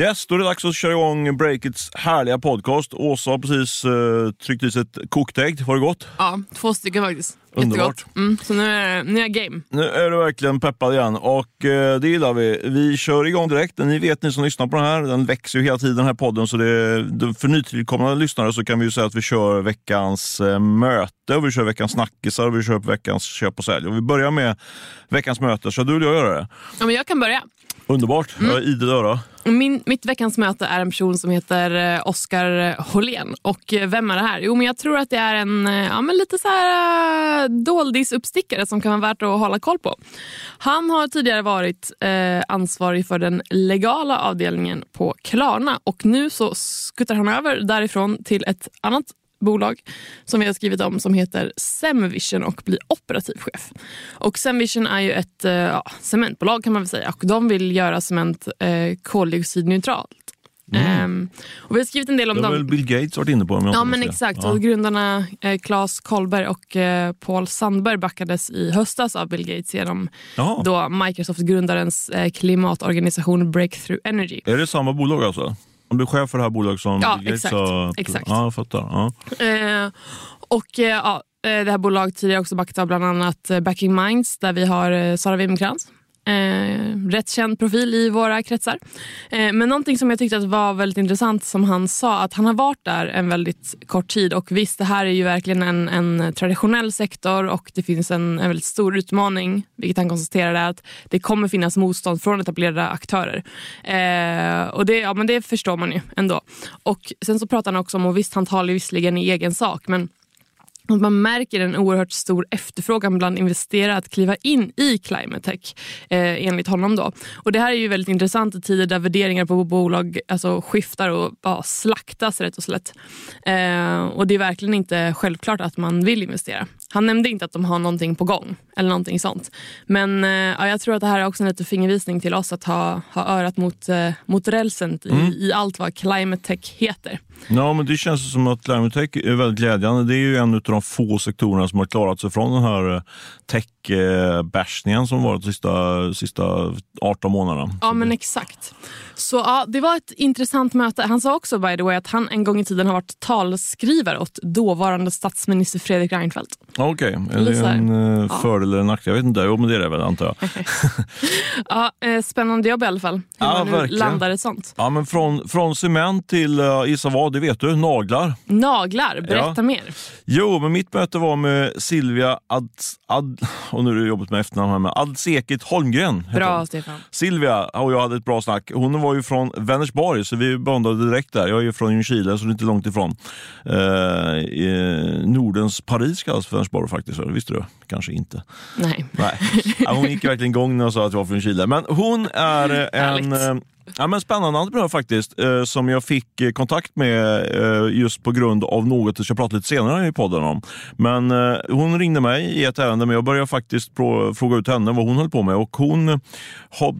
Yes, då är det dags att köra igång Breakits härliga podcast. Åsa har precis uh, tryckt i sig ett kokt ägg. Var det gott? Ja, två stycken faktiskt. Underbart. Mm, så nu är, nu är jag game. Nu är du verkligen peppad igen och uh, det gillar vi. Vi kör igång direkt. Ni vet, ni som lyssnar på den här, den växer ju hela tiden den här podden. Så det, för nytillkomna lyssnare så kan vi ju säga att vi kör veckans uh, möte, och vi kör veckans snackisar och vi kör veckans köp och sälj. Och vi börjar med veckans möte. Ska du eller jag göra det? Ja, men jag kan börja. Underbart. Mm. Jag är idel öra. Min, mitt veckans möte är en person som heter eh, Oskar Hållén. Och eh, vem är det här? Jo, men jag tror att det är en eh, ja, men lite så här doldisuppstickare som kan vara värt att hålla koll på. Han har tidigare varit eh, ansvarig för den legala avdelningen på Klarna och nu så skuttar han över därifrån till ett annat bolag som vi har skrivit om som heter Semvision och blir operativ chef. Och Semvision är ju ett eh, ja, cementbolag kan man väl säga och de vill göra cement eh, koldioxidneutralt. Mm. Um, och vi har skrivit en del om. Det har väl Bill Gates varit inne på? Om ja, men exakt. Ja. Och grundarna eh, Claes Kolberg och eh, Paul Sandberg backades i höstas av Bill Gates genom då Microsoft-grundarens eh, klimatorganisation Breakthrough Energy. Är det samma bolag alltså? Om du är chef för det här bolaget som ja, exakt, sa... exakt. Ja, jag fattar. Ja. Eh, och eh, ja, eh, det här bolaget tidigare också backat av bland annat eh, Backing Minds där vi har Sara Wimkrantz Eh, rätt känd profil i våra kretsar. Eh, men någonting som jag tyckte att var väldigt intressant som han sa att han har varit där en väldigt kort tid och visst det här är ju verkligen en, en traditionell sektor och det finns en, en väldigt stor utmaning vilket han konstaterade att det kommer finnas motstånd från etablerade aktörer. Eh, och det, ja, men det förstår man ju ändå. Och sen så pratar han också om, och visst han talar visserligen i egen sak men att man märker en oerhört stor efterfrågan bland investerare att kliva in i climate tech, eh, enligt honom. Då. Och Det här är ju väldigt intressant i tider där värderingar på bolag alltså, skiftar och ja, slaktas rätt och slätt. Eh, och Det är verkligen inte självklart att man vill investera. Han nämnde inte att de har någonting på gång eller någonting sånt. Men eh, ja, jag tror att det här är också en liten fingervisning till oss att ha, ha örat mot, eh, mot rälsen i, mm. i allt vad climate tech heter. Ja, men det känns som att climate tech är väldigt glädjande. Det är ju en av de få sektorerna som har klarat sig från den här eh, tech-bashningen som varit de sista, sista 18 månaderna. Ja, men exakt. Så ja, Det var ett intressant möte. Han sa också by the way att han en gång i tiden har varit talskrivare åt dåvarande statsminister Fredrik Reinfeldt. Okej, okay. är det en ja. fördel eller nackdel? Jag vet inte. Jo, men det är det väl antar jag. ja, eh, spännande jobb i alla fall. Hur ja, man nu verkligen. landar ett sånt. Ja, men från, från cement till, uh, gissa vad, det vet du, naglar. Naglar, berätta ja. mer. Jo, men mitt möte var med Silvia Ad, Ad och nu är det jobbigt med efternamn här, med Adsekit Holmgren. Bra Stefan. Silvia och jag hade ett bra snack. Hon var ju från Vänersborg, så vi bondade direkt där. Jag är ju från Ljungskile, så det är inte långt ifrån. Eh, Nordens Paris kallas för Vänersborg faktiskt. Det visste du? Kanske inte. Nej. Nej. hon gick verkligen igång när jag sa att jag var från Chile. Men hon är en eh, Ja, men spännande entreprenör faktiskt, eh, som jag fick eh, kontakt med eh, just på grund av något jag ska prata lite senare i podden om. Men eh, hon ringde mig i ett ärende, men jag började faktiskt fråga ut henne vad hon höll på med. Och hon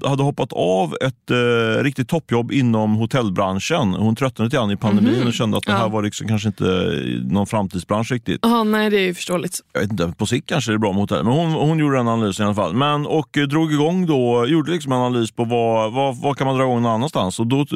hade hoppat av ett eh, riktigt toppjobb inom hotellbranschen. Hon tröttnade lite grann i pandemin mm -hmm. och kände att det här ja. var liksom kanske inte någon framtidsbransch riktigt. Ja, nej, det är ju förståeligt. Jag vet inte, på sikt kanske det är bra med hotell, men hon, hon gjorde den analysen i alla fall. Men, och eh, drog igång då, gjorde liksom en analys på vad, vad, vad kan man dra någon annanstans. Och då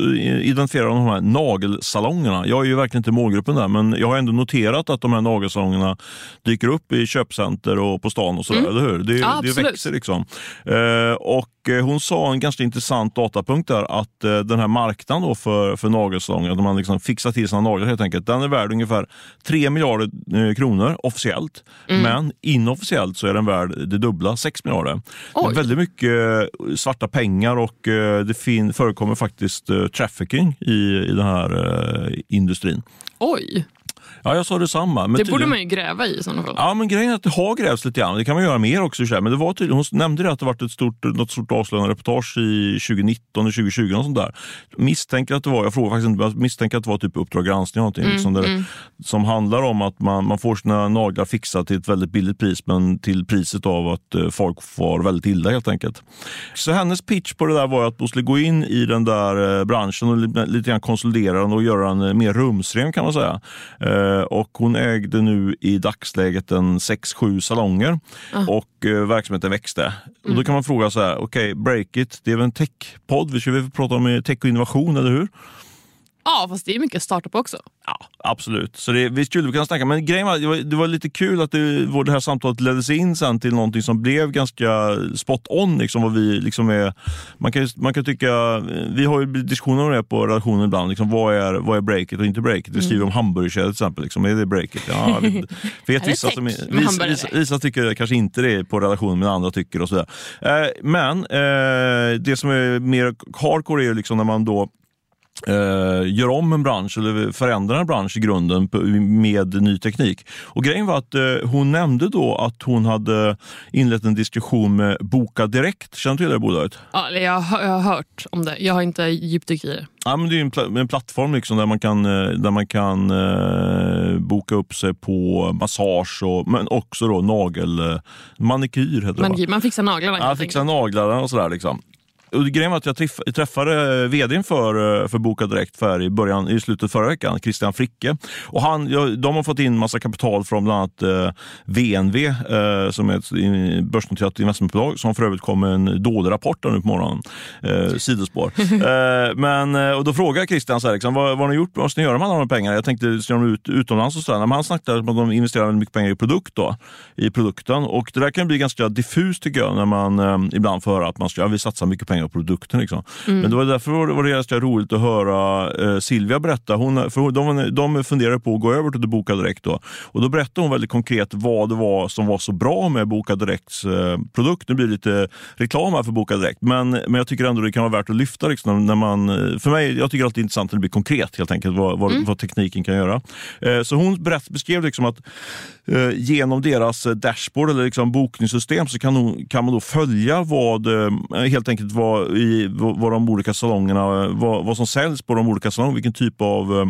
identifierade de här nagelsalongerna. Jag är ju verkligen inte målgruppen där, men jag har ändå noterat att de här nagelsalongerna dyker upp i köpcenter och på stan och sådär, mm. eller hur? Det, ja, det växer liksom. Eh, och Eh, hon sa en ganska intressant datapunkt där att eh, den här marknaden då för, för nagelsalonger, att man liksom fixar till sina naglar helt enkelt, den är värd ungefär 3 miljarder eh, kronor officiellt. Mm. Men inofficiellt så är den värd det dubbla, 6 miljarder. Det är väldigt mycket svarta pengar och det fin- förekommer faktiskt trafficking i, i den här industrin. Oj! Ja, jag sa detsamma. Men det borde man ju gräva i i sådana fall. Ja, men grejen är att det har grävts lite grann. Det kan man göra mer också. Men det var tydligen, hon nämnde det att det varit ett stort, något stort avslöjande reportage i 2019 och 2020. Och sånt där. Misstänker att det var, jag frågar faktiskt inte, misstänker att det var typ Uppdrag granskning någonting, mm, liksom där, mm. som handlar om att man, man får sina naglar fixade till ett väldigt billigt pris, men till priset av att uh, folk får väldigt illa helt enkelt. Så hennes pitch på det där var att hon skulle gå in i den där uh, branschen och lite, grann konsolidera den och göra den uh, mer rumsren kan man säga. Eh, och hon ägde nu i dagsläget en 6-7 salonger och eh, verksamheten växte. Och då kan man fråga så här, okej, okay, Breakit, det är väl en techpodd? Vi ska väl prata om tech och innovation, eller hur? Ja, fast det är mycket startup också. Ja, absolut. Så det, vi skulle kunna snacka, men grejen var, det var, det var lite kul att det, det här samtalet leddes in sen till någonting som blev ganska spot on. Liksom, vad vi liksom är, man, kan, man kan tycka, vi har ju diskussioner om det på redaktionen ibland. Liksom, vad, är, vad är breaket och inte breaket? Vi skriver mm. om hamburgerkedjor till exempel. Liksom, är det breaket? Ja, vet, vet vissa, som, vissa, vissa, vissa, tycker kanske inte det på redaktionen, men andra tycker och sådär. Eh, men eh, det som är mer hardcore är liksom när man då eh, gör om en bransch eller förändrar en bransch i grunden med ny teknik. Och Grejen var att eh, hon nämnde då att hon hade inlett en diskussion med Boka Direkt. Känner du till det bolaget? Ja, jag har, jag har hört om det. Jag har inte djupdykt i det. Ja, men det är en, pl en plattform liksom där man kan, eh, där man kan eh, boka upp sig på massage och, men också då nagel... Manikyr heter Manikyr, man fixar naglarna. Ja, fixar naglarna och sådär. Liksom och grejen var att jag träffade eh, vdn för, eh, för Boka Direkt för i, början, i slutet förra veckan, Christian Fricke. Och han, de har fått in massa kapital från bland annat eh, VNV eh, som är ett börsnoterat investmentbolag som för övrigt kom med en dålig rapport nu på morgonen. Eh, sidospår. eh, men, och då frågade Christian så här, liksom, vad, vad har ni gjort? Vad ska ni göra med alla de pengarna? Jag tänkte, ska de ut utomlands och sådär? Men han snackade om att de investerar väldigt mycket pengar i, produkt då, i produkten. Och det där kan bli ganska diffust tycker jag när man ibland får höra att man ska, ja, vi satsar mycket pengar produkten. Liksom. Mm. Men det var därför var det, var det ganska roligt att höra eh, Silvia berätta. Hon, för de, de funderade på att gå över till Boka Direkt. Då. Och då berättade hon väldigt konkret vad det var som var så bra med Boka Direkts eh, produkt. Nu blir det lite reklam här för Boka Direkt, men, men jag tycker ändå det kan vara värt att lyfta. Liksom, när man, eh, för mig, jag tycker alltid det är intressant när det blir konkret, helt enkelt, vad, vad, mm. vad tekniken kan göra. Eh, så hon berätt, beskrev liksom att eh, genom deras dashboard eller liksom bokningssystem så kan, hon, kan man då följa vad, eh, helt enkelt vad i vad de olika salongerna, eh, vad, vad som säljs på de olika salongerna, vilken typ av eh,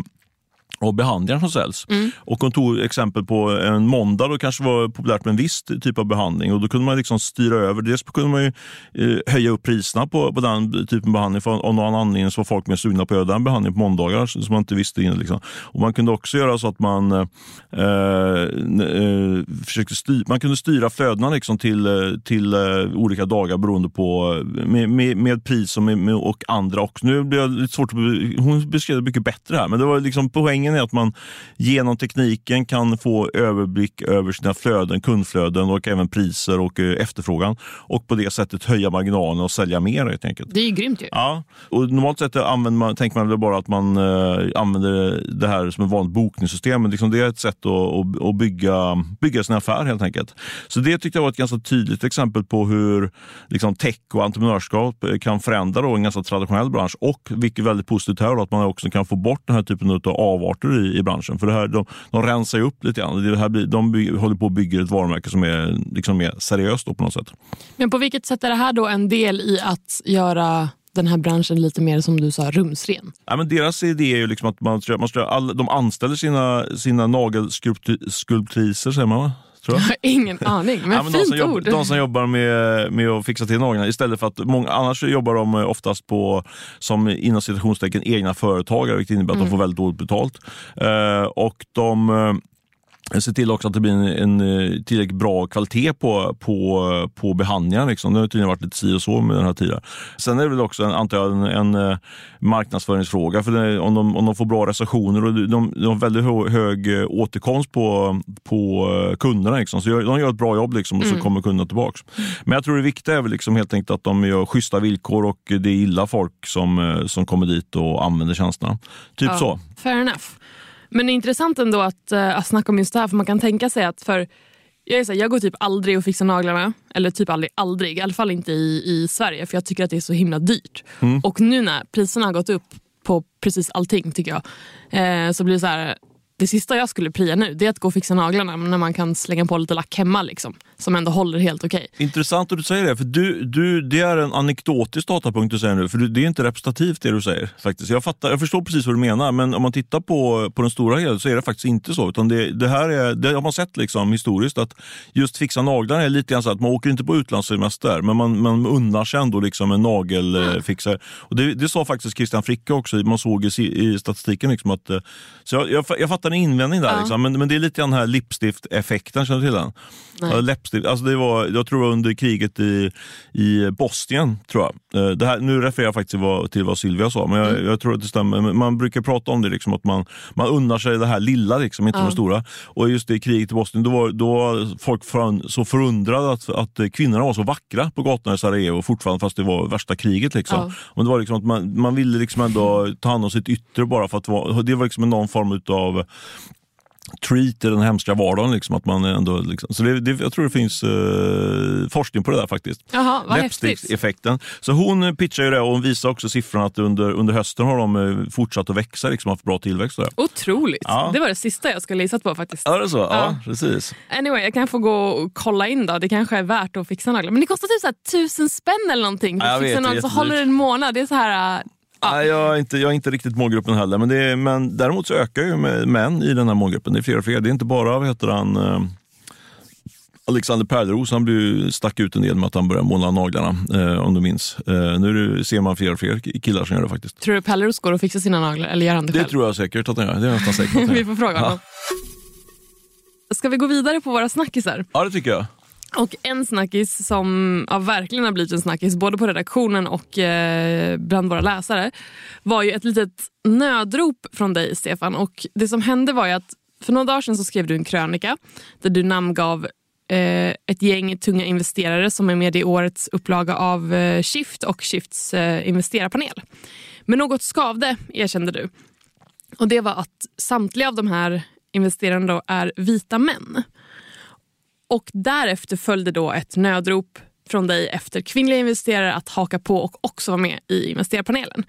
eh, och behandlingar som säljs. Mm. Och hon tog exempel på en måndag då kanske var populärt med en viss typ av behandling och då kunde man liksom styra över. Dels kunde man ju, eh, höja upp priserna på, på den typen av behandling. För av någon anledning så var folk mer sugna på att göra den behandlingen på måndagar som man inte visste innan. Liksom. Och man kunde också göra så att man eh, eh, försökte styra, man kunde styra flödena liksom till, eh, till eh, olika dagar beroende på med, med, med pris och, med, och andra också. Nu blir det lite svårt att, hon beskrev det mycket bättre här men det var liksom poängen är att man genom tekniken kan få överblick över sina flöden, kundflöden och även priser och eh, efterfrågan och på det sättet höja marginalerna och sälja mer helt enkelt. Det är ju grymt ju. Ja, och normalt sett använder man, tänker man väl bara att man uh, använder det här som ett vanligt bokningssystem, men liksom det är ett sätt att, att, att bygga, bygga sin affär helt enkelt. Så det tyckte jag var ett ganska tydligt exempel på hur liksom, tech och entreprenörskap kan förändra då en ganska traditionell bransch och vilket är väldigt positivt här, då, att man också kan få bort den här typen av avarter i, i branschen. För det här, de, de rensar ju upp lite grann. Det här blir, de by, håller på att bygga ett varumärke som är liksom mer seriöst på något sätt. Men på vilket sätt är det här då en del i att göra den här branschen lite mer som du sa rumsren? Ja, men deras idé är ju liksom att man, man all, de anställer sina, sina nagelskulptriser, säger man va? Tror jag. jag har ingen aning, men, ja, men fint de ord. Jobbar, de som jobbar med, med att fixa till naglarna istället för att många, annars jobbar de oftast på som inom citationstecken egna företagare vilket innebär att mm. de får väldigt dåligt betalt. Uh, och de Se till också att det blir en, en eh, tillräckligt bra kvalitet på, på, på behandlingen. Liksom. Det har tydligen varit lite si och så med den här tiden. Sen är det väl också en, antar jag, en, en eh, marknadsföringsfråga. För det, om, de, om de får bra recensioner och de, de, har väldigt hög, hög eh, återkomst på, på kunderna. Liksom. Så de gör ett bra jobb liksom, och så mm. kommer kunderna tillbaka. Men jag tror det viktiga är väl liksom helt enkelt att de gör schyssta villkor och det är illa folk som, som kommer dit och använder tjänsterna. Typ ja, så. Fair enough. Men det är intressant ändå att, uh, att snacka om just det här för man kan tänka sig att för jag, är så här, jag går typ aldrig och fixar naglarna. Eller typ aldrig, aldrig. I alla fall inte i, i Sverige för jag tycker att det är så himla dyrt. Mm. Och nu när priserna har gått upp på precis allting tycker jag. Eh, så blir det så här, det sista jag skulle pria nu det är att gå och fixa naglarna när man kan slänga på lite lack hemma. Liksom. som ändå håller helt okej. Intressant att du säger det, för du, du, det är en anekdotisk datapunkt du säger nu, för det är inte representativt det du säger. faktiskt. Jag, fattar, jag förstår precis vad du menar, men om man tittar på, på den stora hela så är det faktiskt inte så. Utan det, det här är, det har man sett liksom historiskt, att just fixa naglarna är lite grann så att man åker inte på utlandssemester, men man, man unnar sig ändå liksom en nagelfixare. Och det, det sa faktiskt Christian Fricke också, man såg i, i statistiken. Liksom att, eh, så jag, jag, jag fattar en invändning där, Ja. liksom, men, men det är lite den här läppstift-effekten, känner du till den? Nej. Läppstift. Alltså det var, jag tror det var under kriget i, i Bosnien. tror jag. Eh, Det här, nu refererar jag faktiskt till vad, till vad Silvia sa, men jag, Mm. jag tror att det stämmer. Man brukar prata om det, liksom, att man, man unnar sig det här lilla, liksom, inte Ja. det stora. Och just i kriget i Bosnien, då var, då var folk för, så förundrade att, att kvinnorna var så vackra på gatorna i Sarajevo fortfarande, fast det var värsta kriget. Liksom. Ja. Men det var liksom att man, man ville liksom ändå ta hand om sitt yttre bara för att vara, det var liksom någon form av treat i den hemska vardagen. Liksom, att man ändå, liksom, så det, det, jag tror det finns eh, forskning på det där faktiskt. Läppstiftseffekten. Så hon eh, pitchar ju det och hon visar också siffrorna att under, under hösten har de eh, fortsatt att växa, liksom, haft bra tillväxt. det. Otroligt. Ja. Det var det sista jag skulle gissat på faktiskt. Ja, det är så? Ja, Ja. precis. Anyway, jag kan få gå och kolla in då. Det kanske är värt att fixa naglar. Men det kostar typ så här tusen spänn eller någonting Ja, jag vet, så håller det en månad. Det är så här... Ja. Nej, jag, är inte, jag är inte riktigt målgruppen heller, men, det är, men däremot så ökar ju med män i den här målgruppen. Det är fler och fler. Det är inte bara, vad heter han, eh, Alexander Pärleros, han blev stack ut en del med att han började måla naglarna, eh, om du minns. Eh, nu det, ser man fler och fler killar som gör det faktiskt. Tror du Pelleros går och fixar sina naglar eller gör han det, Det själv? tror jag säkert att han gör. Det är nästan säker på att han Vi får fråga honom. Ska vi gå vidare på våra snackisar? Ja, det tycker jag. Och en snackis som ja, verkligen har blivit en snackis både på redaktionen och eh, bland våra läsare var ju ett litet nödrop från dig Stefan. Och Det som hände var ju att för några dagar sedan så skrev du en krönika där du namngav eh, ett gäng tunga investerare som är med i årets upplaga av eh, Shift och Shifts eh, investerarpanel. Men något skavde, erkände du. Och Det var att samtliga av de här investerarna då är vita män. Och därefter följde då ett nödrop från dig efter kvinnliga investerare att haka på och också vara med i investerarpanelen.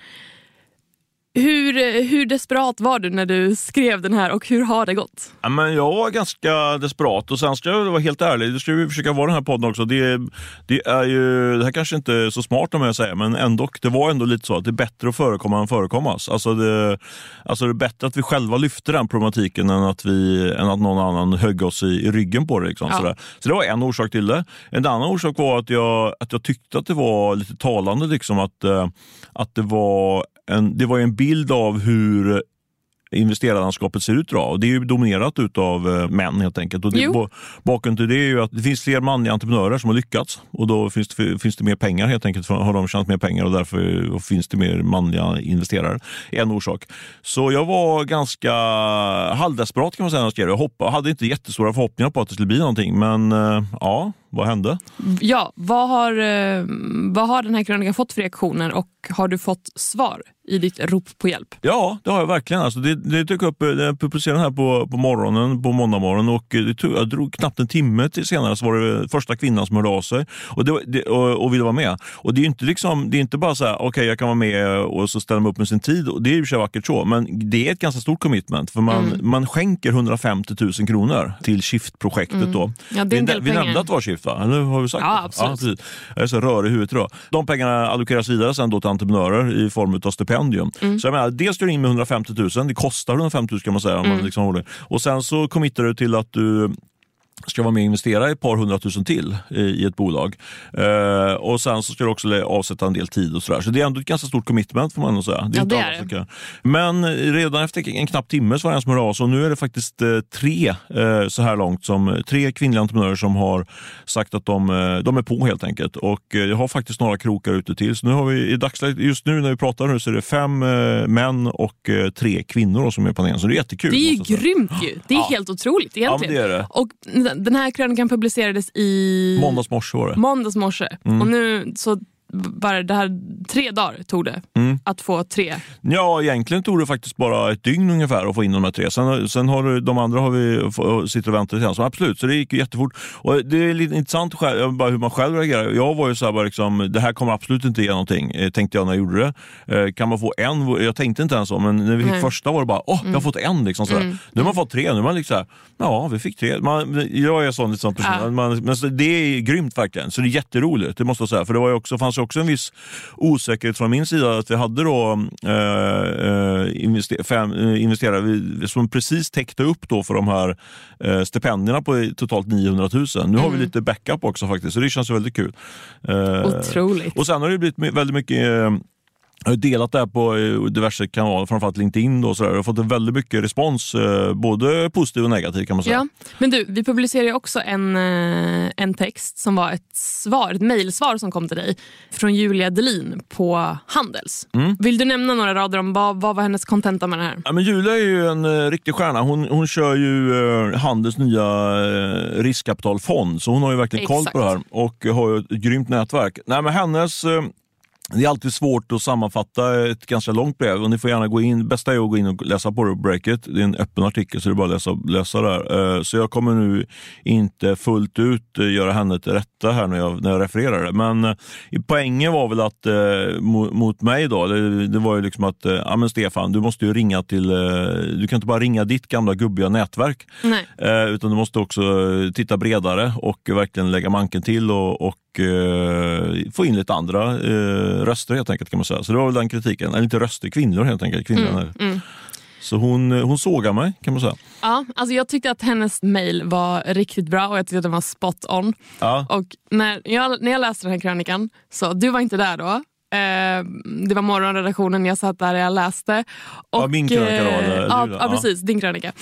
Hur, hur desperat var du när du skrev den här och hur har det gått? Ja, men jag var ganska desperat och sen ska jag vara helt ärlig, det ska vi försöka vara den här podden också. Det, det är ju, det här kanske inte är så smart om jag säger, men ändå, det var ändå lite så att det är bättre att förekomma än förekommas. Alltså det, alltså det är bättre att vi själva lyfter den problematiken än att, vi, än att någon annan högg oss i, i ryggen på det. Liksom, Ja. sådär. Så det var en orsak till det. En annan orsak var att jag, att jag tyckte att det var lite talande liksom, att, eh, att det var en, det var en bild av hur investerarlandskapet ser ut idag. Det är ju dominerat utav eh, män helt enkelt. Och det, bakgrunden till det är ju att det finns fler manliga entreprenörer som har lyckats och då finns det, finns det mer pengar helt enkelt. Har de tjänat mer pengar och därför finns det mer manliga investerare. En orsak. Så jag var ganska halvdesperat kan man säga när jag skrev. Jag hoppa, hade inte jättestora förhoppningar på att det skulle bli någonting men eh, ja, vad hände? Ja, vad har, eh, vad har den här krönikan fått för reaktioner och har du fått svar i ditt rop på hjälp? Ja, det har jag verkligen. Alltså det, det dök upp, eh, jag publicerade den här på, på morgonen, på måndag morgon och eh, det tog, jag drog knappt en timme till senare så var det första kvinnan som hörde av sig och, det, det, och, och ville vara med. Och Det är inte, liksom, det är inte bara så här, okej jag kan vara med och så ställer man upp med sin tid. Och det är ju sig vackert så, men det är ett ganska stort commitment för man, man skänker 150 000 kronor till Shift-projektet. Då. Ja, det är en vi, del vi nämnde att det var Shift va? Eller har vi sagt Ja, det? absolut. precis. Jag är så rörig i huvudet idag. De pengarna allokeras vidare sen då till entreprenörer i form av stipendium. Mm. Så jag menar, dels du in med 150 000, det kostar 150 000 kan man säga. Om Mm. man liksom håller. Och sen så committar du till att du ska vara med och investera ett par hundratusen till i, i ett bolag. Eh, och Sen så ska du också avsätta en del tid och sådär. Så det är ändå ett ganska stort commitment får man ändå säga. Ja, det är som det. kan- Men redan efter en knapp timme så var det en som hörde av sig och nu är det faktiskt eh, tre eh, så här långt, som, tre kvinnliga entreprenörer som har sagt att de, eh, de är på helt enkelt. Och eh, jag har faktiskt några krokar ute till. Så nu har vi i dagsläget, just nu när vi pratar nu så är det fem eh, män och eh, tre kvinnor som är på panelen. Så det är jättekul. Det är ju grymt ju. Det är Ja. helt otroligt egentligen. Ja, det är det. Och den här krönikan publicerades i Måndags morse måndags morse. Mm. Och nu, så bara det här, tre dagar tog det Mm. att få tre. Ja, egentligen tog det faktiskt bara ett dygn ungefär att få in de här tre. Sen, sen har du- de andra har vi, sitter och väntar. Så absolut, så det gick ju jättefort. Och det är lite intressant själv, bara hur man själv reagerar. Jag var ju så här, bara liksom, det här kommer absolut inte ge någonting, eh, tänkte jag när jag gjorde det. Eh, Kan man få en? Jag tänkte inte ens så, men när vi fick Nej. första var det bara, åh, jag har fått en. Liksom, sådär. Mm. Nu har man fått tre, nu är man liksom så här, ja, vi fick tre. Man, jag är sån, lite sån person. Ja. Man, men det är grymt verkligen, så det är jätteroligt, det måste jag säga. För det var ju också, fanns ju också en viss osäkerhet från min sida att vi hade då eh, eh, invester, fem, eh, investerare som precis täckte upp då för de här eh, stipendierna på totalt 900 000. Nu har vi lite backup också faktiskt, så det känns väldigt kul. Eh, Otroligt. och sen har det blivit väldigt mycket eh, jag har delat det här på eh, diverse kanaler, framförallt LinkedIn. Och så där. Jag har fått en väldigt mycket respons, eh, både positiv och negativ kan man säga. Ja. Men du, vi publicerade också en, eh, en text som var ett svar, ett mejlsvar som kom till dig från Julia Delin på Handels. Mm. Vill du nämna några rader om vad, vad var hennes kontenta med det här? Ja, men Julia är ju en riktig stjärna. Hon, hon kör ju Handels nya riskkapitalfond, så hon har ju verkligen koll Exakt. på det här och har ju ett grymt nätverk. Nej, men hennes... Det är alltid svårt att sammanfatta ett ganska långt brev och ni får gärna gå in. bästa är att gå in och läsa på breaket. Det är en öppen artikel så det är bara att läsa, läsa där. Eh, Så jag kommer nu inte fullt ut eh, göra henne till rätta här när jag, när jag refererar det. Men eh, poängen var väl att mot, mig då, det, det var ju liksom att, ja men Stefan, du måste ju ringa till, du kan inte bara ringa ditt gamla gubbiga nätverk. Nej. Utan du måste också titta bredare och verkligen lägga manken till och, och eh, få in lite andra eh, röster helt enkelt kan man säga. Så det var väl den kritiken, eller inte röster, kvinnor helt enkelt. Kvinnor. Mm. Så hon, eh, hon sågar mig kan man säga. Ja, alltså jag tyckte att hennes mejl var riktigt bra och jag tyckte att den var spot on. Ja. Och när jag, när jag läste den här krönikan, så du var inte där då. Eh, det var morgonredaktionen, jag satt där och jag läste. Och, Ja, min krönika då, eh, eller då? ja, Ja. precis. Din krönika.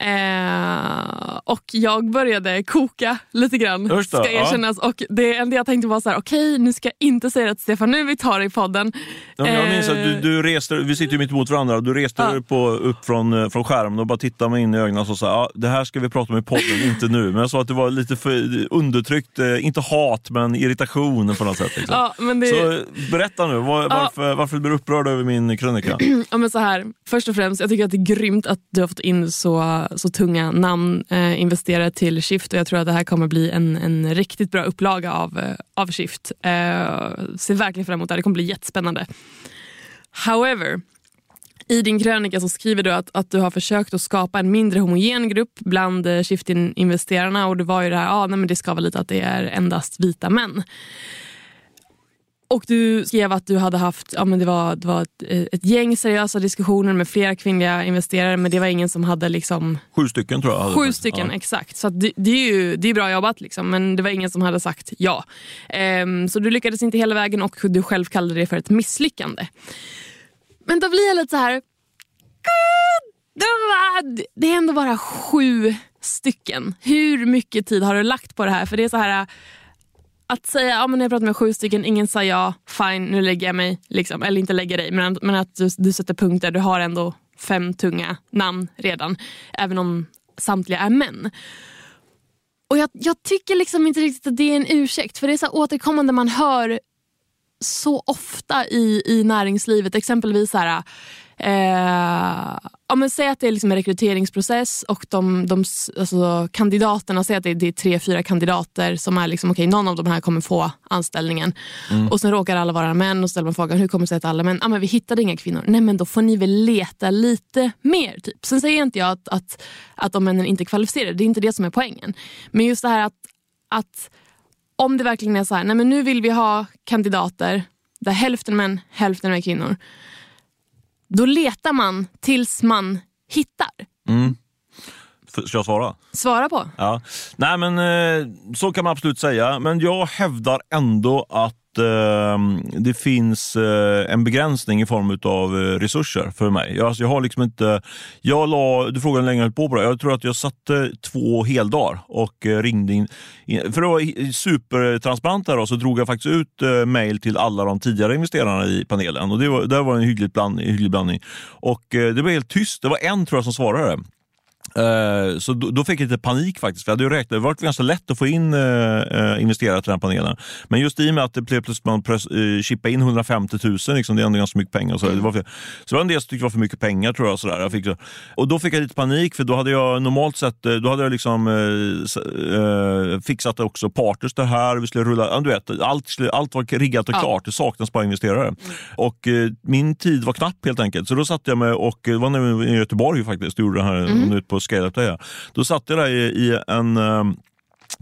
Eh, och jag började koka lite grann, det, ska ja. erkännas. Och det enda jag tänkte var så här: okej nu ska jag inte säga till Stefan, nu vi tar det i podden. Ja, jag minns att du, Eh, du reste, vi sitter ju mitt emot varandra, du reste Ja. på, upp från, eh, från skärmen och bara tittade mig in i ögonen och sa ja, det här ska vi prata om i podden, inte nu. Men jag sa att det var lite för undertryckt, eh, inte hat men irritation på något sätt. Liksom. Ja, men det, Så berätta nu, var, varför, varför blir du upprörd över min krönika? Ja, men så här, först och främst, jag tycker att det är grymt att du har fått in så, så tunga namn eh, investerare till Shift och jag tror att det här kommer bli en, en riktigt bra upplaga av, eh, av Shift. Eh, ser verkligen fram emot det här, det kommer bli jättespännande. However, i din krönika så skriver du att, att du har försökt att skapa en mindre homogen grupp bland eh, Shift-investerarna och det var ju det här, ah, nej, men det ska vara lite att det är endast vita män. Och du skrev att du hade haft ja, men det var, det var ett, ett gäng seriösa diskussioner med flera kvinnliga investerare men det var ingen som hade liksom Sju stycken tror jag. Sju stycken, Ja. exakt. Så det, det är ju det är bra jobbat, liksom, men det var ingen som hade sagt ja. Ehm, så du lyckades inte hela vägen och du själv kallade det för ett misslyckande. Men då blir jag lite så här... Det är ändå bara sju stycken. Hur mycket tid har du lagt på det här? För det är så här... Att säga ja, men jag pratade med sju stycken, ingen sa ja, fine nu lägger jag mig. Liksom. Eller inte lägger dig, men, men att du, du sätter punkter. Du har ändå fem tunga namn redan. Även om samtliga är män. Och jag, jag tycker liksom inte riktigt att det är en ursäkt. För det är så återkommande man hör så ofta i, i näringslivet. Exempelvis så här, eh, ja, men säg att det är liksom en rekryteringsprocess och de, de alltså, kandidaterna, säg att det är, det är tre, fyra kandidater som är liksom, okej, någon av de här kommer få anställningen. Och sen råkar alla vara män och ställer man frågan hur kommer det sig att alla män, ja, men vi hittade inga kvinnor. Nej men då får ni väl leta lite mer. Typ. Sen säger inte jag att, att, att de männen inte är kvalificerade, det är inte det som är poängen. Men just det här att, att om det verkligen är så här, nej men nu vill vi ha kandidater där hälften män, hälften är kvinnor. Då letar man tills man hittar. F- Ska jag svara? Svara på. Ja. Nej, men eh, så kan man absolut säga. Men jag hävdar ändå att Ehm, det finns eh, en begränsning i form av eh, resurser för mig. Jag, alltså, jag har liksom inte... Jag la, du frågade hur länge jag höll på på det. Jag tror att jag satte två heldagar och eh, ringde in. för att vara supertransparent här då, så drog jag faktiskt ut eh, mejl till alla de tidigare investerarna i panelen. Och det var, där var en hygglig blandning. Hygglig blandning. Och eh, det var helt tyst. Det var en tror jag som svarade. Eh, Så då, då fick jag lite panik faktiskt. För jag hade ju räknat, det var ganska lätt att få in eh, eh, investerare till den panelen. Men just i och med att det blev plötsligt man press, eh, chippade in 150 000, liksom, det är ändå ganska mycket pengar. Och så, det var för, så det var en del som tyckte det var för mycket pengar tror jag. Sådär. jag fick, och då fick jag lite panik för då hade jag normalt sett eh, då hade jag liksom, eh, fixat också partners det här. Vi skulle rulla, ja, du vet, allt, skulle, allt var riggat och Ja. klart. Det saknas bara investerare. Och eh, min tid var knapp helt enkelt. Så då satt jag med och det var när vi var i Göteborg faktiskt, gjorde det här mm. ut på Scale Up Day. Då satt jag där i, i en ehm,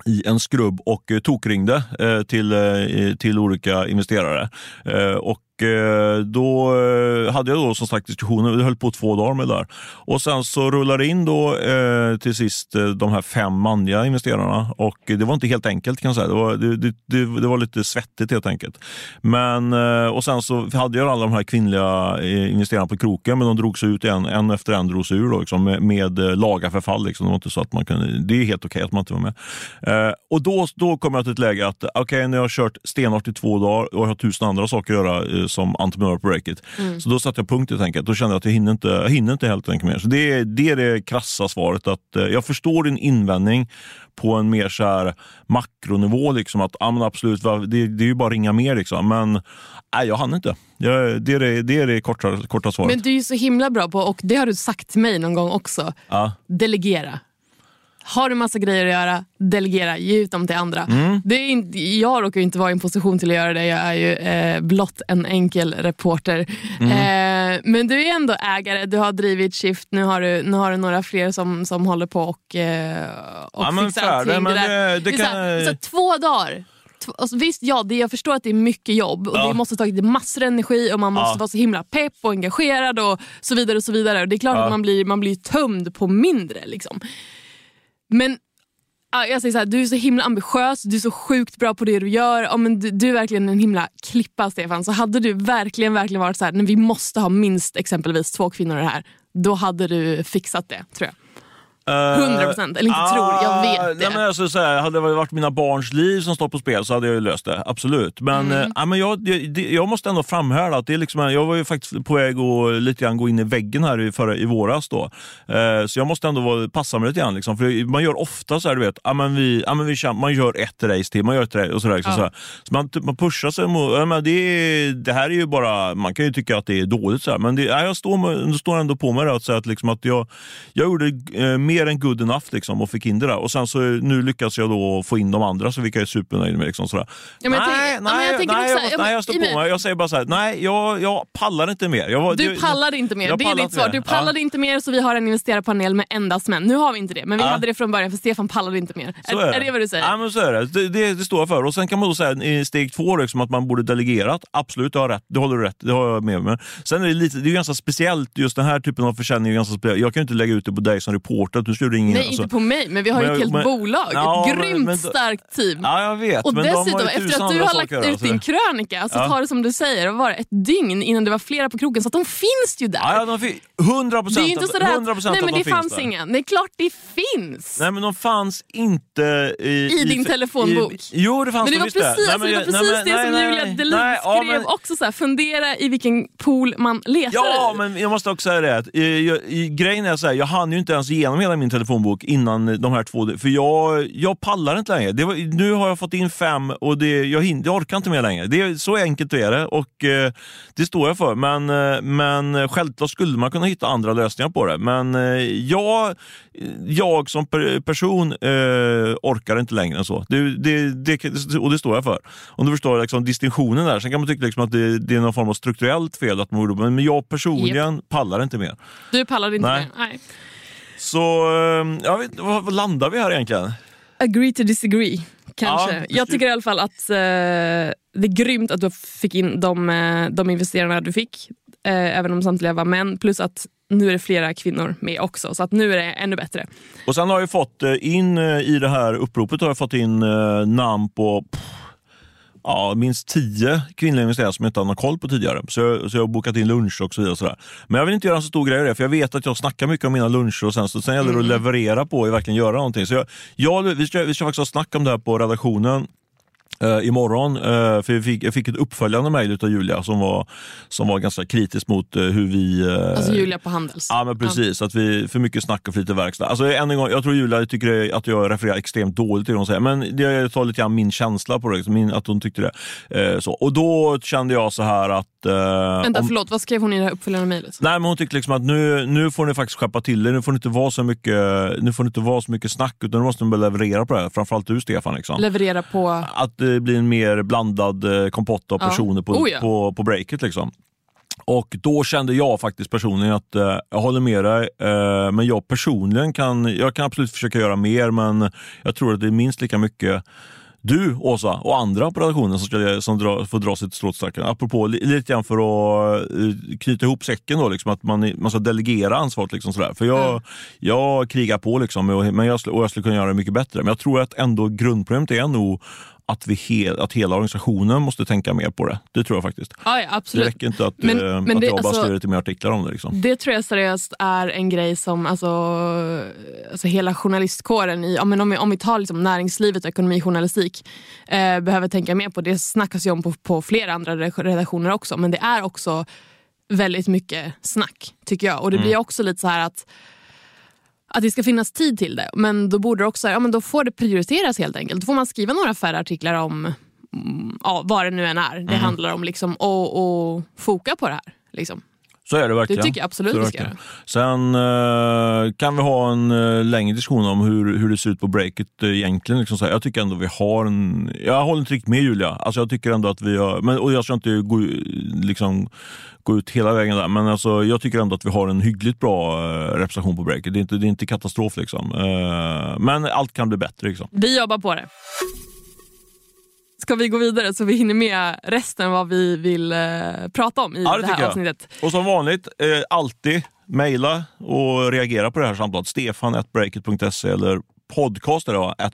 i en skrubb och eh, tokringde eh, till, eh, till olika investerare. Eh, och Eh, då eh, hade jag då som sagt diskussioner, vi höll på två dagar med det där. Och sen så rullade in då eh, till sist de här fem manliga investerarna och det var inte helt enkelt kan jag säga. Det var, det, det, det, var lite svettigt helt enkelt. Men, och sen så hade jag alla de här kvinnliga investerarna på kroken men de drogs ut en, en efter en drogs ur då, liksom, med, med laga förfall. Liksom. Det var inte så att man kunde, det är helt okej att man inte var med. Och då, då kom jag till ett läge att okej, när jag har kört stenhårt i två dagar och jag har tusen andra saker att göra som entreprenör på Breakit. Så då satte jag punkt helt enkelt. Då kände jag att jag hinner inte, jag hinner inte helt enkelt mer. Så det, är- det är det krassa svaret. att eh, Jag förstår din invändning på en mer så här makronivå. Liksom, att ja, men absolut, det, det är ju bara att ringa mer. Liksom. Men nej, jag hann inte. Jag, det, är det, det är det korta, korta svaret. Men du är ju så himla bra på, och det har du sagt till mig någon gång också, ja. delegera. Har du massa grejer att göra, delegera, ge ut dem till andra. Mm. Det är inte, jag råkar inte vara i en position till att göra det, jag är ju eh, blott en enkel reporter. Mm. Eh, men du är ändå ägare, du har drivit Shift, nu har du, nu har du några fler som, som håller på och, eh, och Ja, men fixar fair, allting. men där. det- det kan- så, här, så två dagar. Alltså, visst, ja, det, jag förstår att det är mycket jobb och Ja. det måste ta massor av energi och man måste Ja. vara så himla pepp och engagerad och så vidare. och så vidare. Och Det är klart Ja. att man blir, man blir tömd på mindre. Liksom. Men jag säger så här, du är så himla ambitiös, du är så sjukt bra på det du gör. Ja, men du, du är verkligen en himla klippa Stefan. Så hade du verkligen verkligen varit så här, vi måste ha minst exempelvis två kvinnor i det här. Då hade du fixat det tror jag. 100%, eller inte tror, jag vet det. Eh, Nej, men alltså, så här, hade det varit mina barns liv som stått på spel så hade jag ju löst det. Absolut. Men, Mm. eh, ja, men jag, det, jag måste ändå framhärda att det är liksom, jag var ju faktiskt på väg att lite grann gå in i väggen här i, förra, i våras. Då. Eh, så jag måste ändå vara, passa mig lite grann. Liksom. För man gör ofta så här, du vet, ja, men vi, ja, men vi, man gör ett race till, man gör ett race och sådär. Liksom, Ja. så, här. så man, man pushar sig mot, ja, men det, det här är ju bara, man kan ju tycka att det är dåligt så här, men det, ja, jag står, jag står ändå på mig det att säga att, liksom, att jag, jag gjorde eh, mer än good enough liksom, och fick in det där. Och sen så nu lyckas jag då få in de andra, så vilka jag är supernöjd med. Liksom, sådär. Ja, men jag nej, ja, nej, jag nej, jag, ja, nej, står på mig-. Jag säger bara så här, nej, jag, jag pallar inte mer. Jag Du det- pallade inte mer, det är ditt svar. Du pallade inte mer så vi har en investerarpanel med endast män. Nu har vi inte det, men vi Ja. hade det från början för Stefan pallade inte mer. Så är, är det vad du säger? Ja, men så är det. Det, det, det står jag för. Och Sen kan man då säga i steg två liksom, att man borde delegerat. Absolut, du har rätt. Det håller du rätt. Det har jag med mig. Sen är det, lite, det är ganska speciellt, just den här typen av försäljning. är ganska speciell. Jag kan ju inte lägga ut det på dig som reporter. Att Du ska ringa in. Nej, alltså. inte på mig, men vi har ju Men ett helt men- bolag. Ja, ett grymt men- starkt team. Ja, jag vet. Och de dessutom, tusen efter att du har lagt ut så din krönika, alltså Ja. ta det som du säger, var ett dygn innan det var flera på krogen, så de finns ju där. Ja, ja, de fi- 100 det är procent inte sådär att, 100 nej men de det finns fanns där. ingen. Det är klart det finns. Nej men de fanns inte i... I din telefonbok. I, jo det fanns men det de visst precis, Nej, men det, var precis nej, det som nej, Julia Delin nej, ja, skrev också, så här, fundera i vilken pool man letar Ja, i. men jag måste också säga det. Att, eh, jag, i- grejen är så här, jag hann ju inte ens igenom hela min telefonbok innan de här två... För jag, jag pallar inte längre. Det var, nu har jag fått in fem och det, jag, hin, jag orkar inte mer längre. Det är, så enkelt är det och eh, det står jag för. Men, eh, men självklart skulle man kunna hitta andra lösningar på det. Men eh, jag, jag som per, person eh, orkar inte längre än så. Det, det, det, och det står jag för. Om du förstår liksom, distinktionen där. Sen kan man tycka liksom att det, det är någon form av strukturellt fel att man men jag personligen pallar inte mer. Du pallade inte Nej. med. Nej. Så eh, jag vet, vad, landar vi här egentligen? Agree to disagree, kanske. Ja, jag tycker i alla fall att eh, det är grymt att du fick in de, eh, de investerarna du fick, eh, även om samtliga var män. Plus att nu är det flera kvinnor med också, så att nu är det ännu bättre. Och sen har jag fått eh, in eh, i det här uppropet har jag fått in namn på pff, ja, minst tio kvinnliga investerare som jag inte hade någon koll på tidigare. Så jag, så jag har bokat in lunch och så vidare. Och sådär. Men jag vill inte göra en så stor grej av det, för jag vet att jag snackar mycket om mina luncher och sen, så, sen gäller det att leverera på och verkligen göra någonting. Så jag, jag, vi, ska, vi ska faktiskt ha snack om det här på redaktionen Uh, imorgon. Uh, för jag fick, jag fick ett uppföljande mejl av Julia som var, som var ganska kritisk mot uh, hur vi... Uh, alltså Julia på Handels? Ja, men precis. Att vi för mycket snack och för lite verkstad. Alltså, än en gång, jag tror Julia tycker att jag refererar extremt dåligt till det hon säger, men jag tar lite grann min känsla på det, liksom, min, att hon tyckte det. så. Och då kände jag så här att... Vänta, om, förlåt, vad skrev hon i det här uppföljande mejlet? Nej, men hon tyckte liksom att nu, nu får ni faktiskt skärpa till er, nu får ni inte vara så mycket, nu får inte vara så mycket snack, utan nu måste ni börja leverera på det här. Framförallt du Stefan. Liksom. Leverera på? Att det blir en mer blandad eh, kompott av personer på, oh ja. på, på breaket. Liksom. Och då kände jag faktiskt personligen att eh, jag håller med dig, eh, men jag personligen kan, jag kan absolut försöka göra mer, men jag tror att det är minst lika mycket du, Åsa, och andra på redaktionen som, ska, som dra, får dra sitt strå till Apropå lite grann för att uh, knyta ihop säcken, då, liksom, att man, man ska delegera ansvaret. Liksom, sådär. För jag, mm. jag krigar på, liksom, och, men jag, och jag skulle kunna göra det mycket bättre. Men jag tror att ändå grundproblemet är nog att, vi hel, att hela organisationen måste tänka mer på det. Det tror jag faktiskt. Ja, ja, absolut. Det räcker inte att, men, eh, men att det, jag bara alltså, skriver lite mer artiklar om det. Liksom. Det tror jag seriöst är en grej som alltså, alltså hela journalistkåren, i, om, vi, om vi tar liksom näringslivet och ekonomijournalistik, eh, behöver tänka mer på. Det snackas ju om på, på flera andra redaktioner också, men det är också väldigt mycket snack tycker jag. Och det mm. blir också lite så här att att det ska finnas tid till det. Men då borde också, ja, men då får det prioriteras helt enkelt. Då får man skriva några färre artiklar om mm, ja, vad det nu än är det mm. handlar om liksom, och, och foka på det här. Liksom. Så är det verkligen. Det tycker jag absolut vi ska göra. Sen uh, kan vi ha en uh, längre diskussion om hur, hur det ser ut på breaket uh, egentligen. Liksom så här. Jag tycker ändå vi har en... Jag håller inte riktigt med Julia. Alltså, jag tycker ändå att vi har... Men, och jag ska inte gå, liksom, gå ut hela vägen där, men alltså, jag tycker ändå att vi har en hyggligt bra representation på breaket. Det är inte, det är inte katastrof liksom. men allt kan bli bättre. Liksom. Vi jobbar på det. Ska vi gå vidare så vi hinner med resten vad vi vill eh, prata om i ja, det, det här avsnittet? Och som vanligt, eh, alltid mejla och reagera på det här samtalet. Stefan breakit.se eller podcast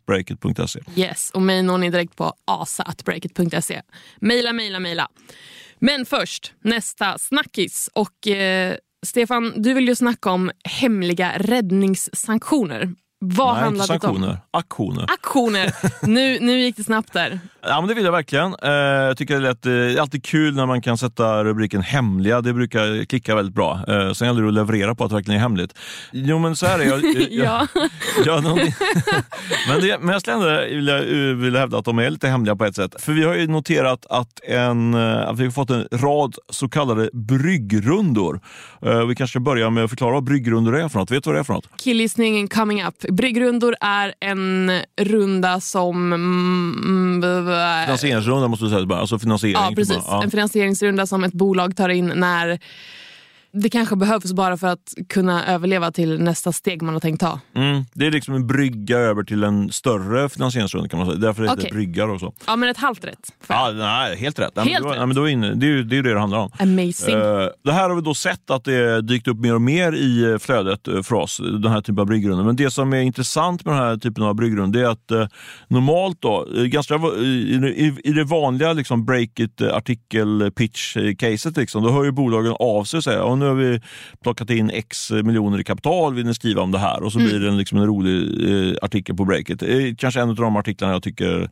breakit.se. Yes, och mig når ni direkt på asa.breakit.se. Mejla, mejla, mejla. Men först, nästa snackis. Och eh, Stefan, du vill ju snacka om hemliga räddningssanktioner. Vad Nej, inte sanktioner. Om? Aktioner. Aktioner. nu, nu gick det snabbt där. Ja, men det vill jag verkligen. Eh, jag tycker det är, lätt, eh, det är alltid kul när man kan sätta rubriken hemliga. Det brukar klicka väldigt bra. Eh, sen gäller det att leverera på att det verkligen är hemligt. Jo, men så är det. Jag, ja. jag, men, det, men jag skulle ändå vilja, vilja hävda att de är lite hemliga på ett sätt. För vi har ju noterat att, en, att vi har fått en rad så kallade bryggrundor. Vi kanske ska börja med att förklara vad bryggrundor är för något. Vet du vad det är för något? Killgissningen coming up. Bryggrundor är en runda som... Mm, Finansieringsrunda måste du säga. Alltså finansiering. Ja, precis. Ja. En finansieringsrunda som ett bolag tar in när det kanske behövs bara för att kunna överleva till nästa steg man har tänkt ta. Mm, det är liksom en brygga över till en större finansieringsrunda kan man säga. Därför heter okay. det bryggar och så. Ja men ett halvt rätt. Ja, nej, helt rätt. Helt nej, rätt. Nej, men då är inne, det, är ju, det är det det handlar om. Amazing. Uh, det här har vi då sett att det dykt upp mer och mer i flödet eh, för oss, den här typen av bryggrunder. Men det som är intressant med den här typen av bryggrunder är att uh, normalt då, ganska, i, i, i det vanliga liksom break it artikel pitch caset, liksom, då hör ju bolagen av sig och säger nu har vi plockat in x miljoner i kapital, vill ni skriva om det här? Och så mm. blir det en, liksom en rolig eh, artikel på Breakit. Kanske en av de artiklarna jag tycker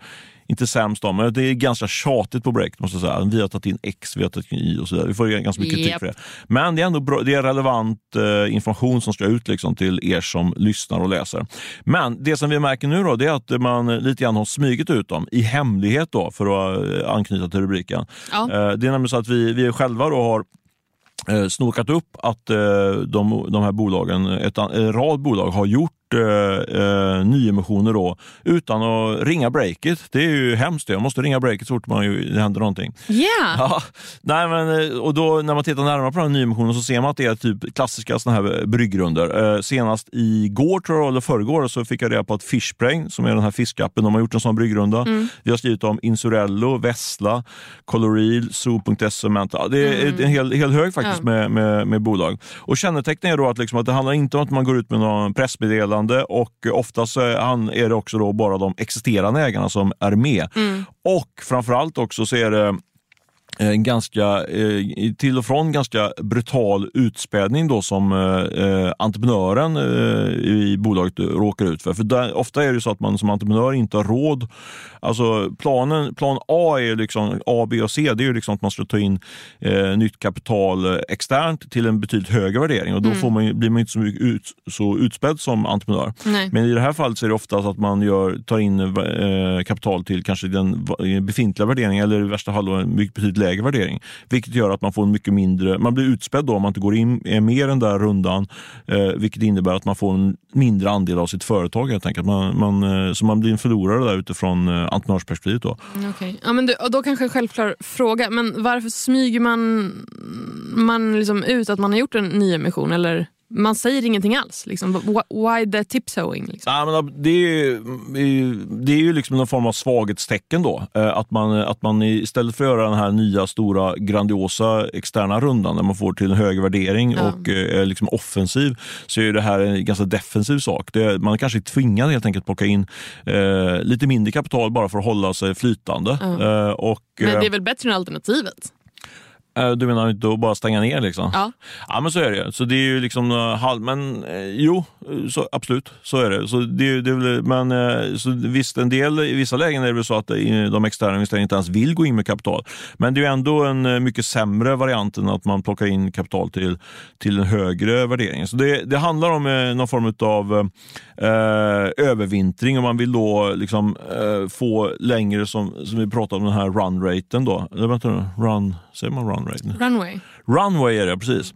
inte sämst om, men det är ganska tjatigt på Breakit. Måste jag säga. Vi har tagit in X, vi har tagit in Y och så vidare. Vi får ganska mycket kritik yep. för det. Men det är ändå bra, det är relevant eh, information som ska ut liksom, till er som lyssnar och läser. Men det som vi märker nu då, det är att man lite grann har smugit ut dem i hemlighet då, för att eh, anknyta till rubriken. Ja. Eh, det är nämligen så att vi, vi själva då har Eh, snokat upp att eh, de, de här bolagen, ett, en rad bolag har gjort eh, eh, nyemissioner då, utan att ringa breaket. Det är ju hemskt. Jag måste ringa breaket så fort man ju, det händer någonting. Yeah. Ja, nej, men, eh, och då, när man tittar närmare på den här nyemissionen så ser man att det är typ klassiska såna här bryggrunder. Eh, senast igår, tror jag, eller förrgår, så fick jag reda på att Fishbrain, som är den här fiskappen, de har gjort en sån bryggrunda. Mm. Vi har skrivit om Insurello, Vessla, Coloril, Zoo.se. Det är mm. en hel, hel hög faktiskt ja. med, med, med, bolag. Och Kännetecknet är då att, liksom, att det handlar inte om att man går ut med någon pressmeddelande meddelande och oftast är det också då bara de existerande ägarna som är med. Mm. Och framförallt också så är det en ganska, eh, till och från ganska brutal utspädning då som eh, eh entreprenören eh, i bolaget råkar ut för. För där, ofta är det så att man som entreprenör inte har råd. Alltså planen, plan A, är liksom, A, B och C det är liksom att man ska ta in eh, nytt kapital externt till en betydligt högre värdering och då mm. får man, blir man inte så, ut, så utspädd som entreprenör. Nej. Men i det här fallet så är det ofta så att man gör, tar in eh, kapital till kanske den befintliga värderingen eller i värsta fall en betydligt lägre värdering. Vilket gör att man får mycket mindre, man blir utspädd då om man inte går in mer än där rundan. Eh, vilket innebär att man får en mindre andel av sitt företag helt enkelt. Man, man, eh, så man blir en förlorare där utifrån eh, entreprenörsperspektivet. Då. Okay. Ja, men du, då kanske en självklar fråga, men varför smyger man, man liksom ut att man har gjort en nyemission? Eller? Man säger ingenting alls. Liksom. Why the tipsowing? Liksom? Ja, men det, är, det är ju liksom någon form av svaghetstecken då. Eh, att man, att man istället för att göra den här nya stora grandiosa externa rundan där man får till en hög värdering ja. och eh, är liksom offensiv så är det här en ganska defensiv sak. Det, man kanske är tvingad helt enkelt plocka in eh, lite mindre kapital bara för att hålla sig flytande. Ja. Eh, och, men det är väl bättre än alternativet? Eh, du menar inte att bara stänga ner liksom? Ja. Ja men så är det. Så det är ju liksom eh, halv... Men eh, jo, så, absolut. Så är det. Så det, det men så visst, en del, i vissa lägen är det väl så att de externa investerarna inte ens vill gå in med kapital. Men det är ändå en mycket sämre variant än att man plockar in kapital till, till en högre värdering. Så det, det handlar om någon form av eh, övervintring och man vill då liksom, eh, få längre, som, som vi pratade om, den här run-raten. Då. Eller vänta nu, run, säger man run rate? Runway. Runway är det, precis.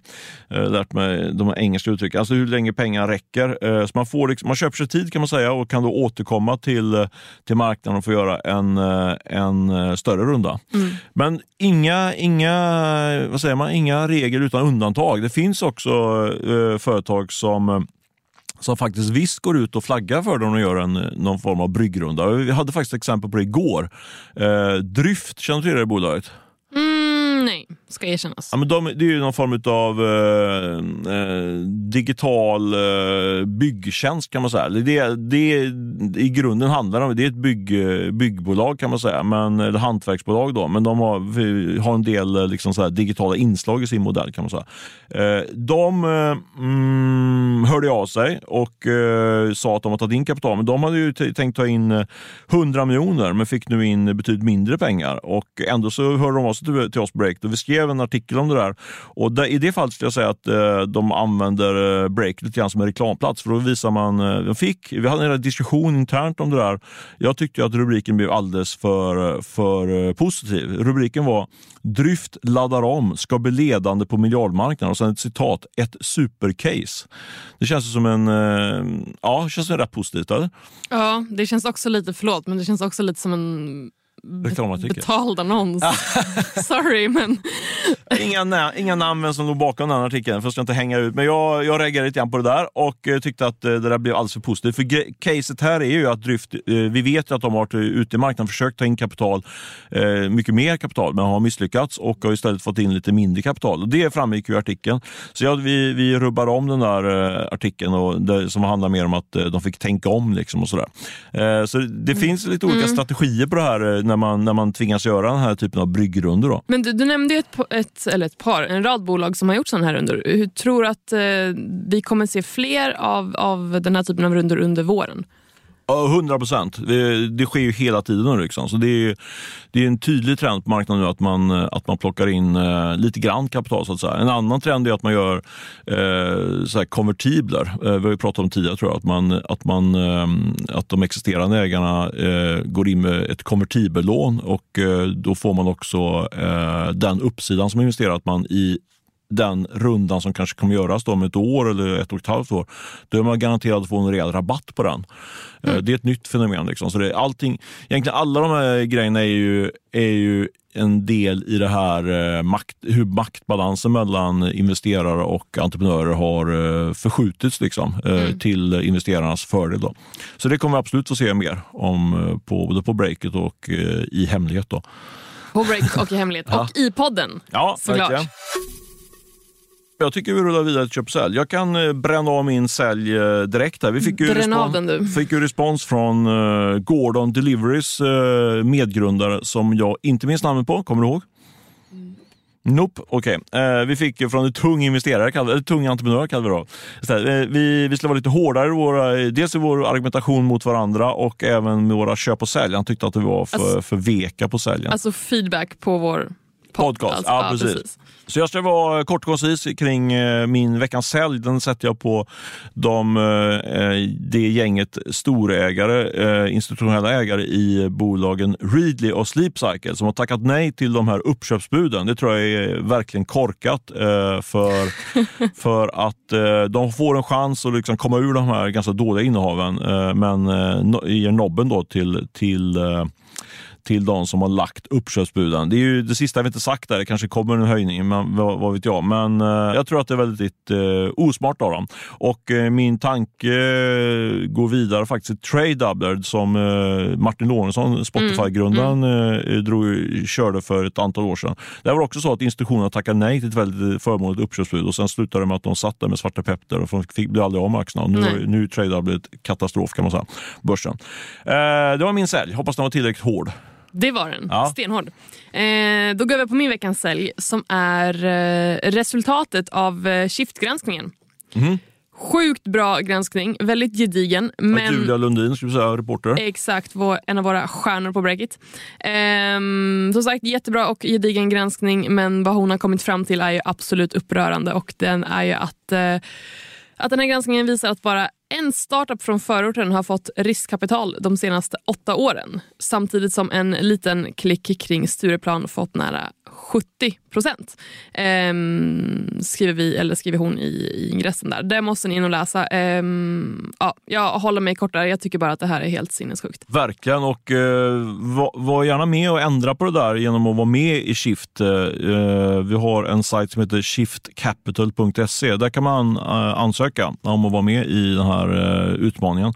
Har lärt mig de engelska uttrycken. Alltså hur länge pengar räcker. Eh, så man, får liksom, man köper sig tid kan man säga och kan då återkomma till, till marknaden och få göra en, eh, en större runda. Mm. Men inga, inga, vad säger man, inga regler utan undantag. Det finns också eh, företag som som faktiskt visst går ut och flaggar för dem och gör en, någon form av bryggrunda. Vi hade faktiskt exempel på det igår. Eh, Dryft, känner du till det bolaget? Nej, ska erkännas. Ja, men de, det är ju någon form av eh, eh, digital eh, byggtjänst kan man säga. Det, det, I grunden handlar det om det är ett bygg, eh, byggbolag kan man säga, men, eller hantverksbolag. Då, men de har, har en del eh, liksom så digitala inslag i sin modell. kan man säga. Eh, de eh, mm, hörde av sig och eh, sa att de har tagit in kapital, men de hade ju tänkt ta in 100 miljoner men fick nu in betydligt mindre pengar och ändå så hörde de av sig till, till oss Break och vi skrev en artikel om det där. Och där, I det fallet skulle jag säga att eh, de använder eh, Break lite grann som en reklamplats. För då visar man, eh, de fick, vi hade en diskussion internt om det där. Jag tyckte att rubriken blev alldeles för, eh, för eh, positiv. Rubriken var Dryft laddar om, ska bli ledande på miljardmarknaden. Och sen ett citat, ett supercase. Det känns som en, eh, ja, det känns rätt positivt. Eller? Ja, det känns också lite, förlåt, men det känns också lite som en Reklamartikel. Betald annons. Sorry men... inga, inga namn som låg bakom den artikeln, för jag ska inte hänga ut. Men jag, jag reagerade lite grann på det där och eh, tyckte att eh, det där blev alldeles för positivt. För caset här är ju att Dryft, eh, vi vet att de har varit ute i marknaden försökt ta in kapital, mycket mer kapital, men har misslyckats och har istället fått in lite mindre kapital. Och det framgick ju i artikeln. Så ja, vi, vi rubbar om den där artikeln och det, som handlar mer om att de fick tänka om. Liksom och sådär. Så det mm. finns lite olika mm. strategier på det här när man, när man tvingas göra den här typen av bryggrundor. Då. Men du, du nämnde ett, ett, eller ett par, en rad bolag som har gjort sådana här rundor. Hur tror du att eh, vi kommer se fler av, av den här typen av rundor under våren? Hundra procent. Det, det, sker ju hela tiden. Liksom. Så det, är, det är en tydlig trend på marknaden nu att man, eh, att man plockar in eh, lite grann kapital. Så att säga. En annan trend är att man gör eh, så konvertibler. Eh, vi har ju pratat om tidigare tror jag, att, man, att, man, eh, att de existerande ägarna eh, går in med ett konvertibellån och då får man också den uppsidan som investerar, att man i den rundan som kanske kommer göras då om ett år eller ett och ett halvt år, då är man garanterad att få en rejäl rabatt på den. Eh, mm. Det är ett nytt fenomen. Liksom. Så det är allting, egentligen alla de här grejerna är ju, är ju en del i det här eh, makt, hur maktbalansen mellan investerare och entreprenörer har eh, förskjutits liksom, mm. till investerarnas fördel. Då. Så det kommer vi absolut få se mer om på, både på breaket och i hemlighet. Då. På break och i hemlighet. ja. Och i podden ja, såklart. Verkligen. Jag tycker vi rullar vidare till köp och sälj. Jag kan eh, bränna av min sälj eh, direkt. Här. Vi fick ju, respons, fick ju respons från uh, Gordon Deliveries medgrundare som jag inte minns namnet på. Kommer du ihåg? Nope, okej. Eh, vi fick från en tung investerare, eller tung entreprenör kallar vi då. Här, eh, vi, vi skulle vara lite hårdare i våra, dels i vår argumentation mot varandra och även med våra köp och sälj. Han tyckte att vi var för, Alltså- för veka på säljen. Alltså feedback på vår Podcast, Alltså, ja, precis. Så jag ska vara kort och koncis kring eh, min veckans sälj. Den sätter jag på de, eh, det gänget storägare, eh, institutionella ägare i bolagen Readly och Sleep Cycle som har tackat nej till de här uppköpsbuden. Det tror jag är verkligen korkat eh, för, för att eh, de får en chans att liksom komma ur de här ganska dåliga innehaven eh, men eh, ger nobben då till, till eh, till de som har lagt uppköpsbuden. Det är ju det sista vi inte sagt där, det kanske kommer en höjning, men vad, vad vet jag. Men eh, jag tror att det är väldigt eh, osmart av dem. Och eh, min tanke eh, går vidare faktiskt till Trade Doubler som eh, Martin Lorentzon, Spotify-grundaren, eh, drog, körde för ett antal år sedan. Det var också så att institutionerna tackade nej till ett väldigt förmånligt uppköpsbud och sen slutade det med att de satt där med svarta peppar och de fick bli aldrig av med aktierna. Nu, Nej. nu är Trade Doubler katastrof kan man säga, börsen. Eh, det var min sälj, hoppas den var tillräckligt hård. Det var den. Ja. Stenhård. Eh, då går vi på min veckans sälj som är eh, resultatet av eh, Shift-granskningen. Mhm. Sjukt bra granskning, väldigt gedigen. Men... Julia Lundin, skulle vi säga, reporter. Exakt, vår, en av våra stjärnor på Breakit. Ehm, som sagt, jättebra och gedigen granskning men vad hon har kommit fram till är ju absolut upprörande och den är ju att, eh, att den här granskningen visar att bara en startup från förorten har fått riskkapital de senaste åtta åren samtidigt som en liten klick kring Stureplan fått nära 70 procent. Ehm, skriver, vi, eller skriver hon i, i ingressen där. Det måste ni in och läsa. Ehm, ja, jag håller mig kort där. Jag tycker bara att det här är helt sinnessjukt. Verkligen, och eh, var, var gärna med och ändra på det där genom att vara med i Shift. Eh, eh vi har en sajt som heter shiftcapital.se. Där kan man eh, ansöka om att vara med i den här här utmaningen.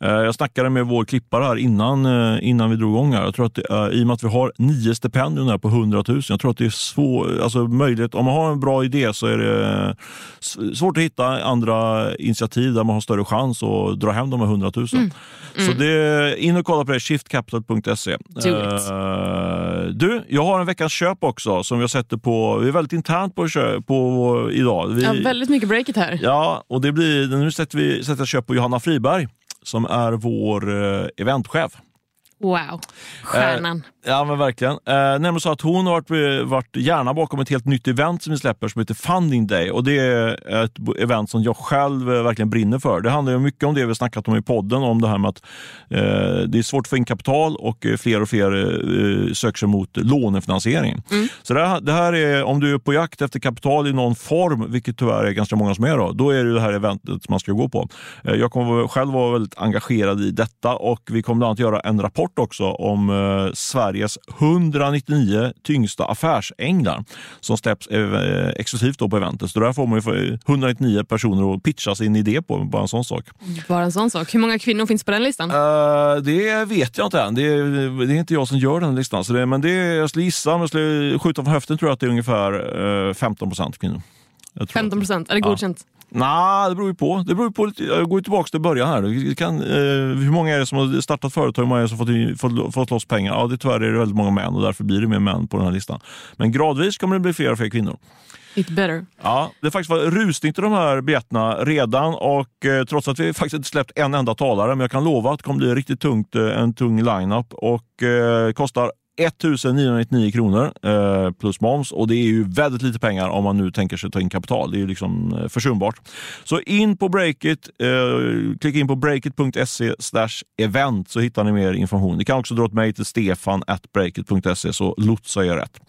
Eh, Jag snackade med vår klippare här innan, eh, innan vi drog igång. Här. Jag tror att det är, I och med att vi har nio stipendier här på 100 000, jag tror att det är svår, alltså möjligt, om man har en bra idé så är det eh, svårt att hitta andra initiativ där man har större chans att dra hem de här 100 000. Så det, in och kolla på det, shiftcapital.se. Eh, du, jag har en veckans köp också som jag sätter på, vi är väldigt internt på, på idag. Vi, Ja, väldigt mycket breakit här. Ja, och det blir, nu sätter vi sätter jag köp på Johanna Friberg som är vår eh, eventchef. Wow, stjärnan. Ja men verkligen. Eh, nämligen så att hon har varit, varit gärna bakom ett helt nytt event som vi släpper som heter Funding Day. Och Det är ett event som jag själv eh, verkligen brinner för. Det handlar ju mycket om det vi har snackat om i podden, om det här med att eh, det är svårt att få in kapital och eh, fler och fler eh, söker sig mot lånefinansiering. Så det här, det här är, om du är på jakt efter kapital i någon form, vilket tyvärr är ganska många som är, då, då är det det här eventet man ska gå på. Eh, jag kommer själv vara väldigt engagerad i detta och vi kommer bland annat göra en rapport också om eh, Sveriges 199 tyngsta affärsänglar som släpps eh, exklusivt då på eventet. Så där får man ju få 199 personer att pitcha sin idé på, bara en sån sak. Bara en sån sak. Hur många kvinnor finns på den listan? Eh, det vet jag inte än. Det är, det är inte jag som gör den listan. Så det, men det, jag skulle gissa, om jag skulle skjuta från höften, tror jag att det är ungefär eh, 15 procent kvinnor. Jag tror 15 procent, är det Ja. Nej, det beror ju på. Det beror på lite, jag går tillbaka till början här. Vi Kan, eh, hur många är det som har startat företag? Hur många är det som fått, fått, fått loss pengar? Ja, det, tyvärr är det väldigt många män och därför blir det mer män på den här listan. Men gradvis kommer det bli fler och fler kvinnor. It better. Ja, det faktiskt varit rusning till de här biljetterna redan och eh, trots att vi faktiskt inte släppt en enda talare, men jag kan lova att det kommer bli riktigt tungt, eh, en tung line-up och eh, kostar 1999 kronor eh, plus moms och det är ju väldigt lite pengar om man nu tänker sig ta in kapital. Det är ju liksom eh, försumbart. Så in på Breakit, eh, klicka in på breakit.se event så hittar ni mer information. Ni kan också dra ett mejl till stefan breakit.se så lotsar jag rätt.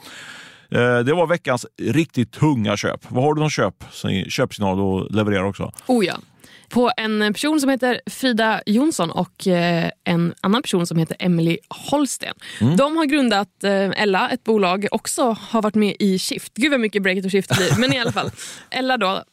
Eh, det var veckans riktigt tunga köp. Vad har du någon köp, köpsignal att leverera också? Oh ja. På en person som heter Frida Jonsson och eh, en annan person som heter Emily Holsten. De har grundat eh, Ella, ett bolag, också har varit med i Shift. Gud vad mycket Breakit och Shift blir, men i alla fall. Ella då,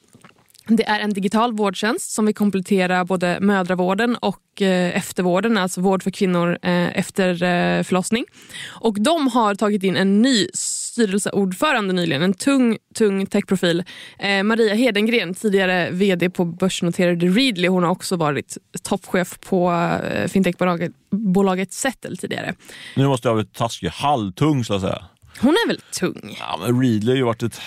det är en digital vårdtjänst som vill komplettera både mödravården och eh, eftervården, alltså vård för kvinnor eh, efter eh, förlossning. Och de har tagit in en ny styrelseordförande nyligen, en tung, tung techprofil. Eh, Maria Hedengren, tidigare vd på börsnoterade Readly. Hon har också varit toppchef på eh, fintechbolaget bolaget Settle tidigare. Nu måste jag vara taskig. Halvtung, så att säga. Hon är väl tung? Ja, men Readly har ju varit ett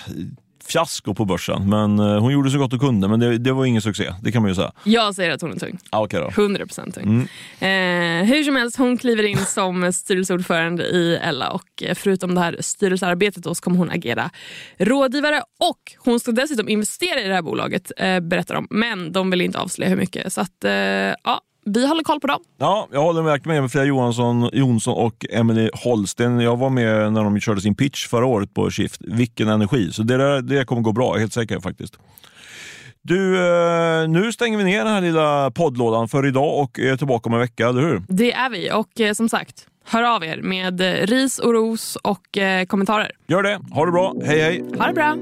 fiasko på börsen, men eh, hon gjorde så gott hon kunde. Men det, det var ingen succé, det kan man ju säga. Jag säger att hon är tung. Ah, okay då. 100% tung. Mm. Eh, hur som helst, hon kliver in som styrelseordförande i Ella och eh, förutom det här styrelsearbetet då, så kommer hon agera rådgivare och hon ska dessutom investera i det här bolaget, eh, berättar de. Men de vill inte avslöja hur mycket. Så att, eh, ja, vi håller koll på dem. Ja, jag håller verkligen med Freja Johansson, Jonsson och Emily Holsten. Jag var med när de körde sin pitch förra året på Shift. Vilken energi! Så det, där, det kommer gå bra, helt säker faktiskt. Du, eh, nu stänger vi ner den här lilla poddlådan för idag och är tillbaka om en vecka, eller hur? Det är vi och eh, som sagt, hör av er med ris och ros och eh, kommentarer. Gör det. Ha det bra. Hej hej! Ha det bra!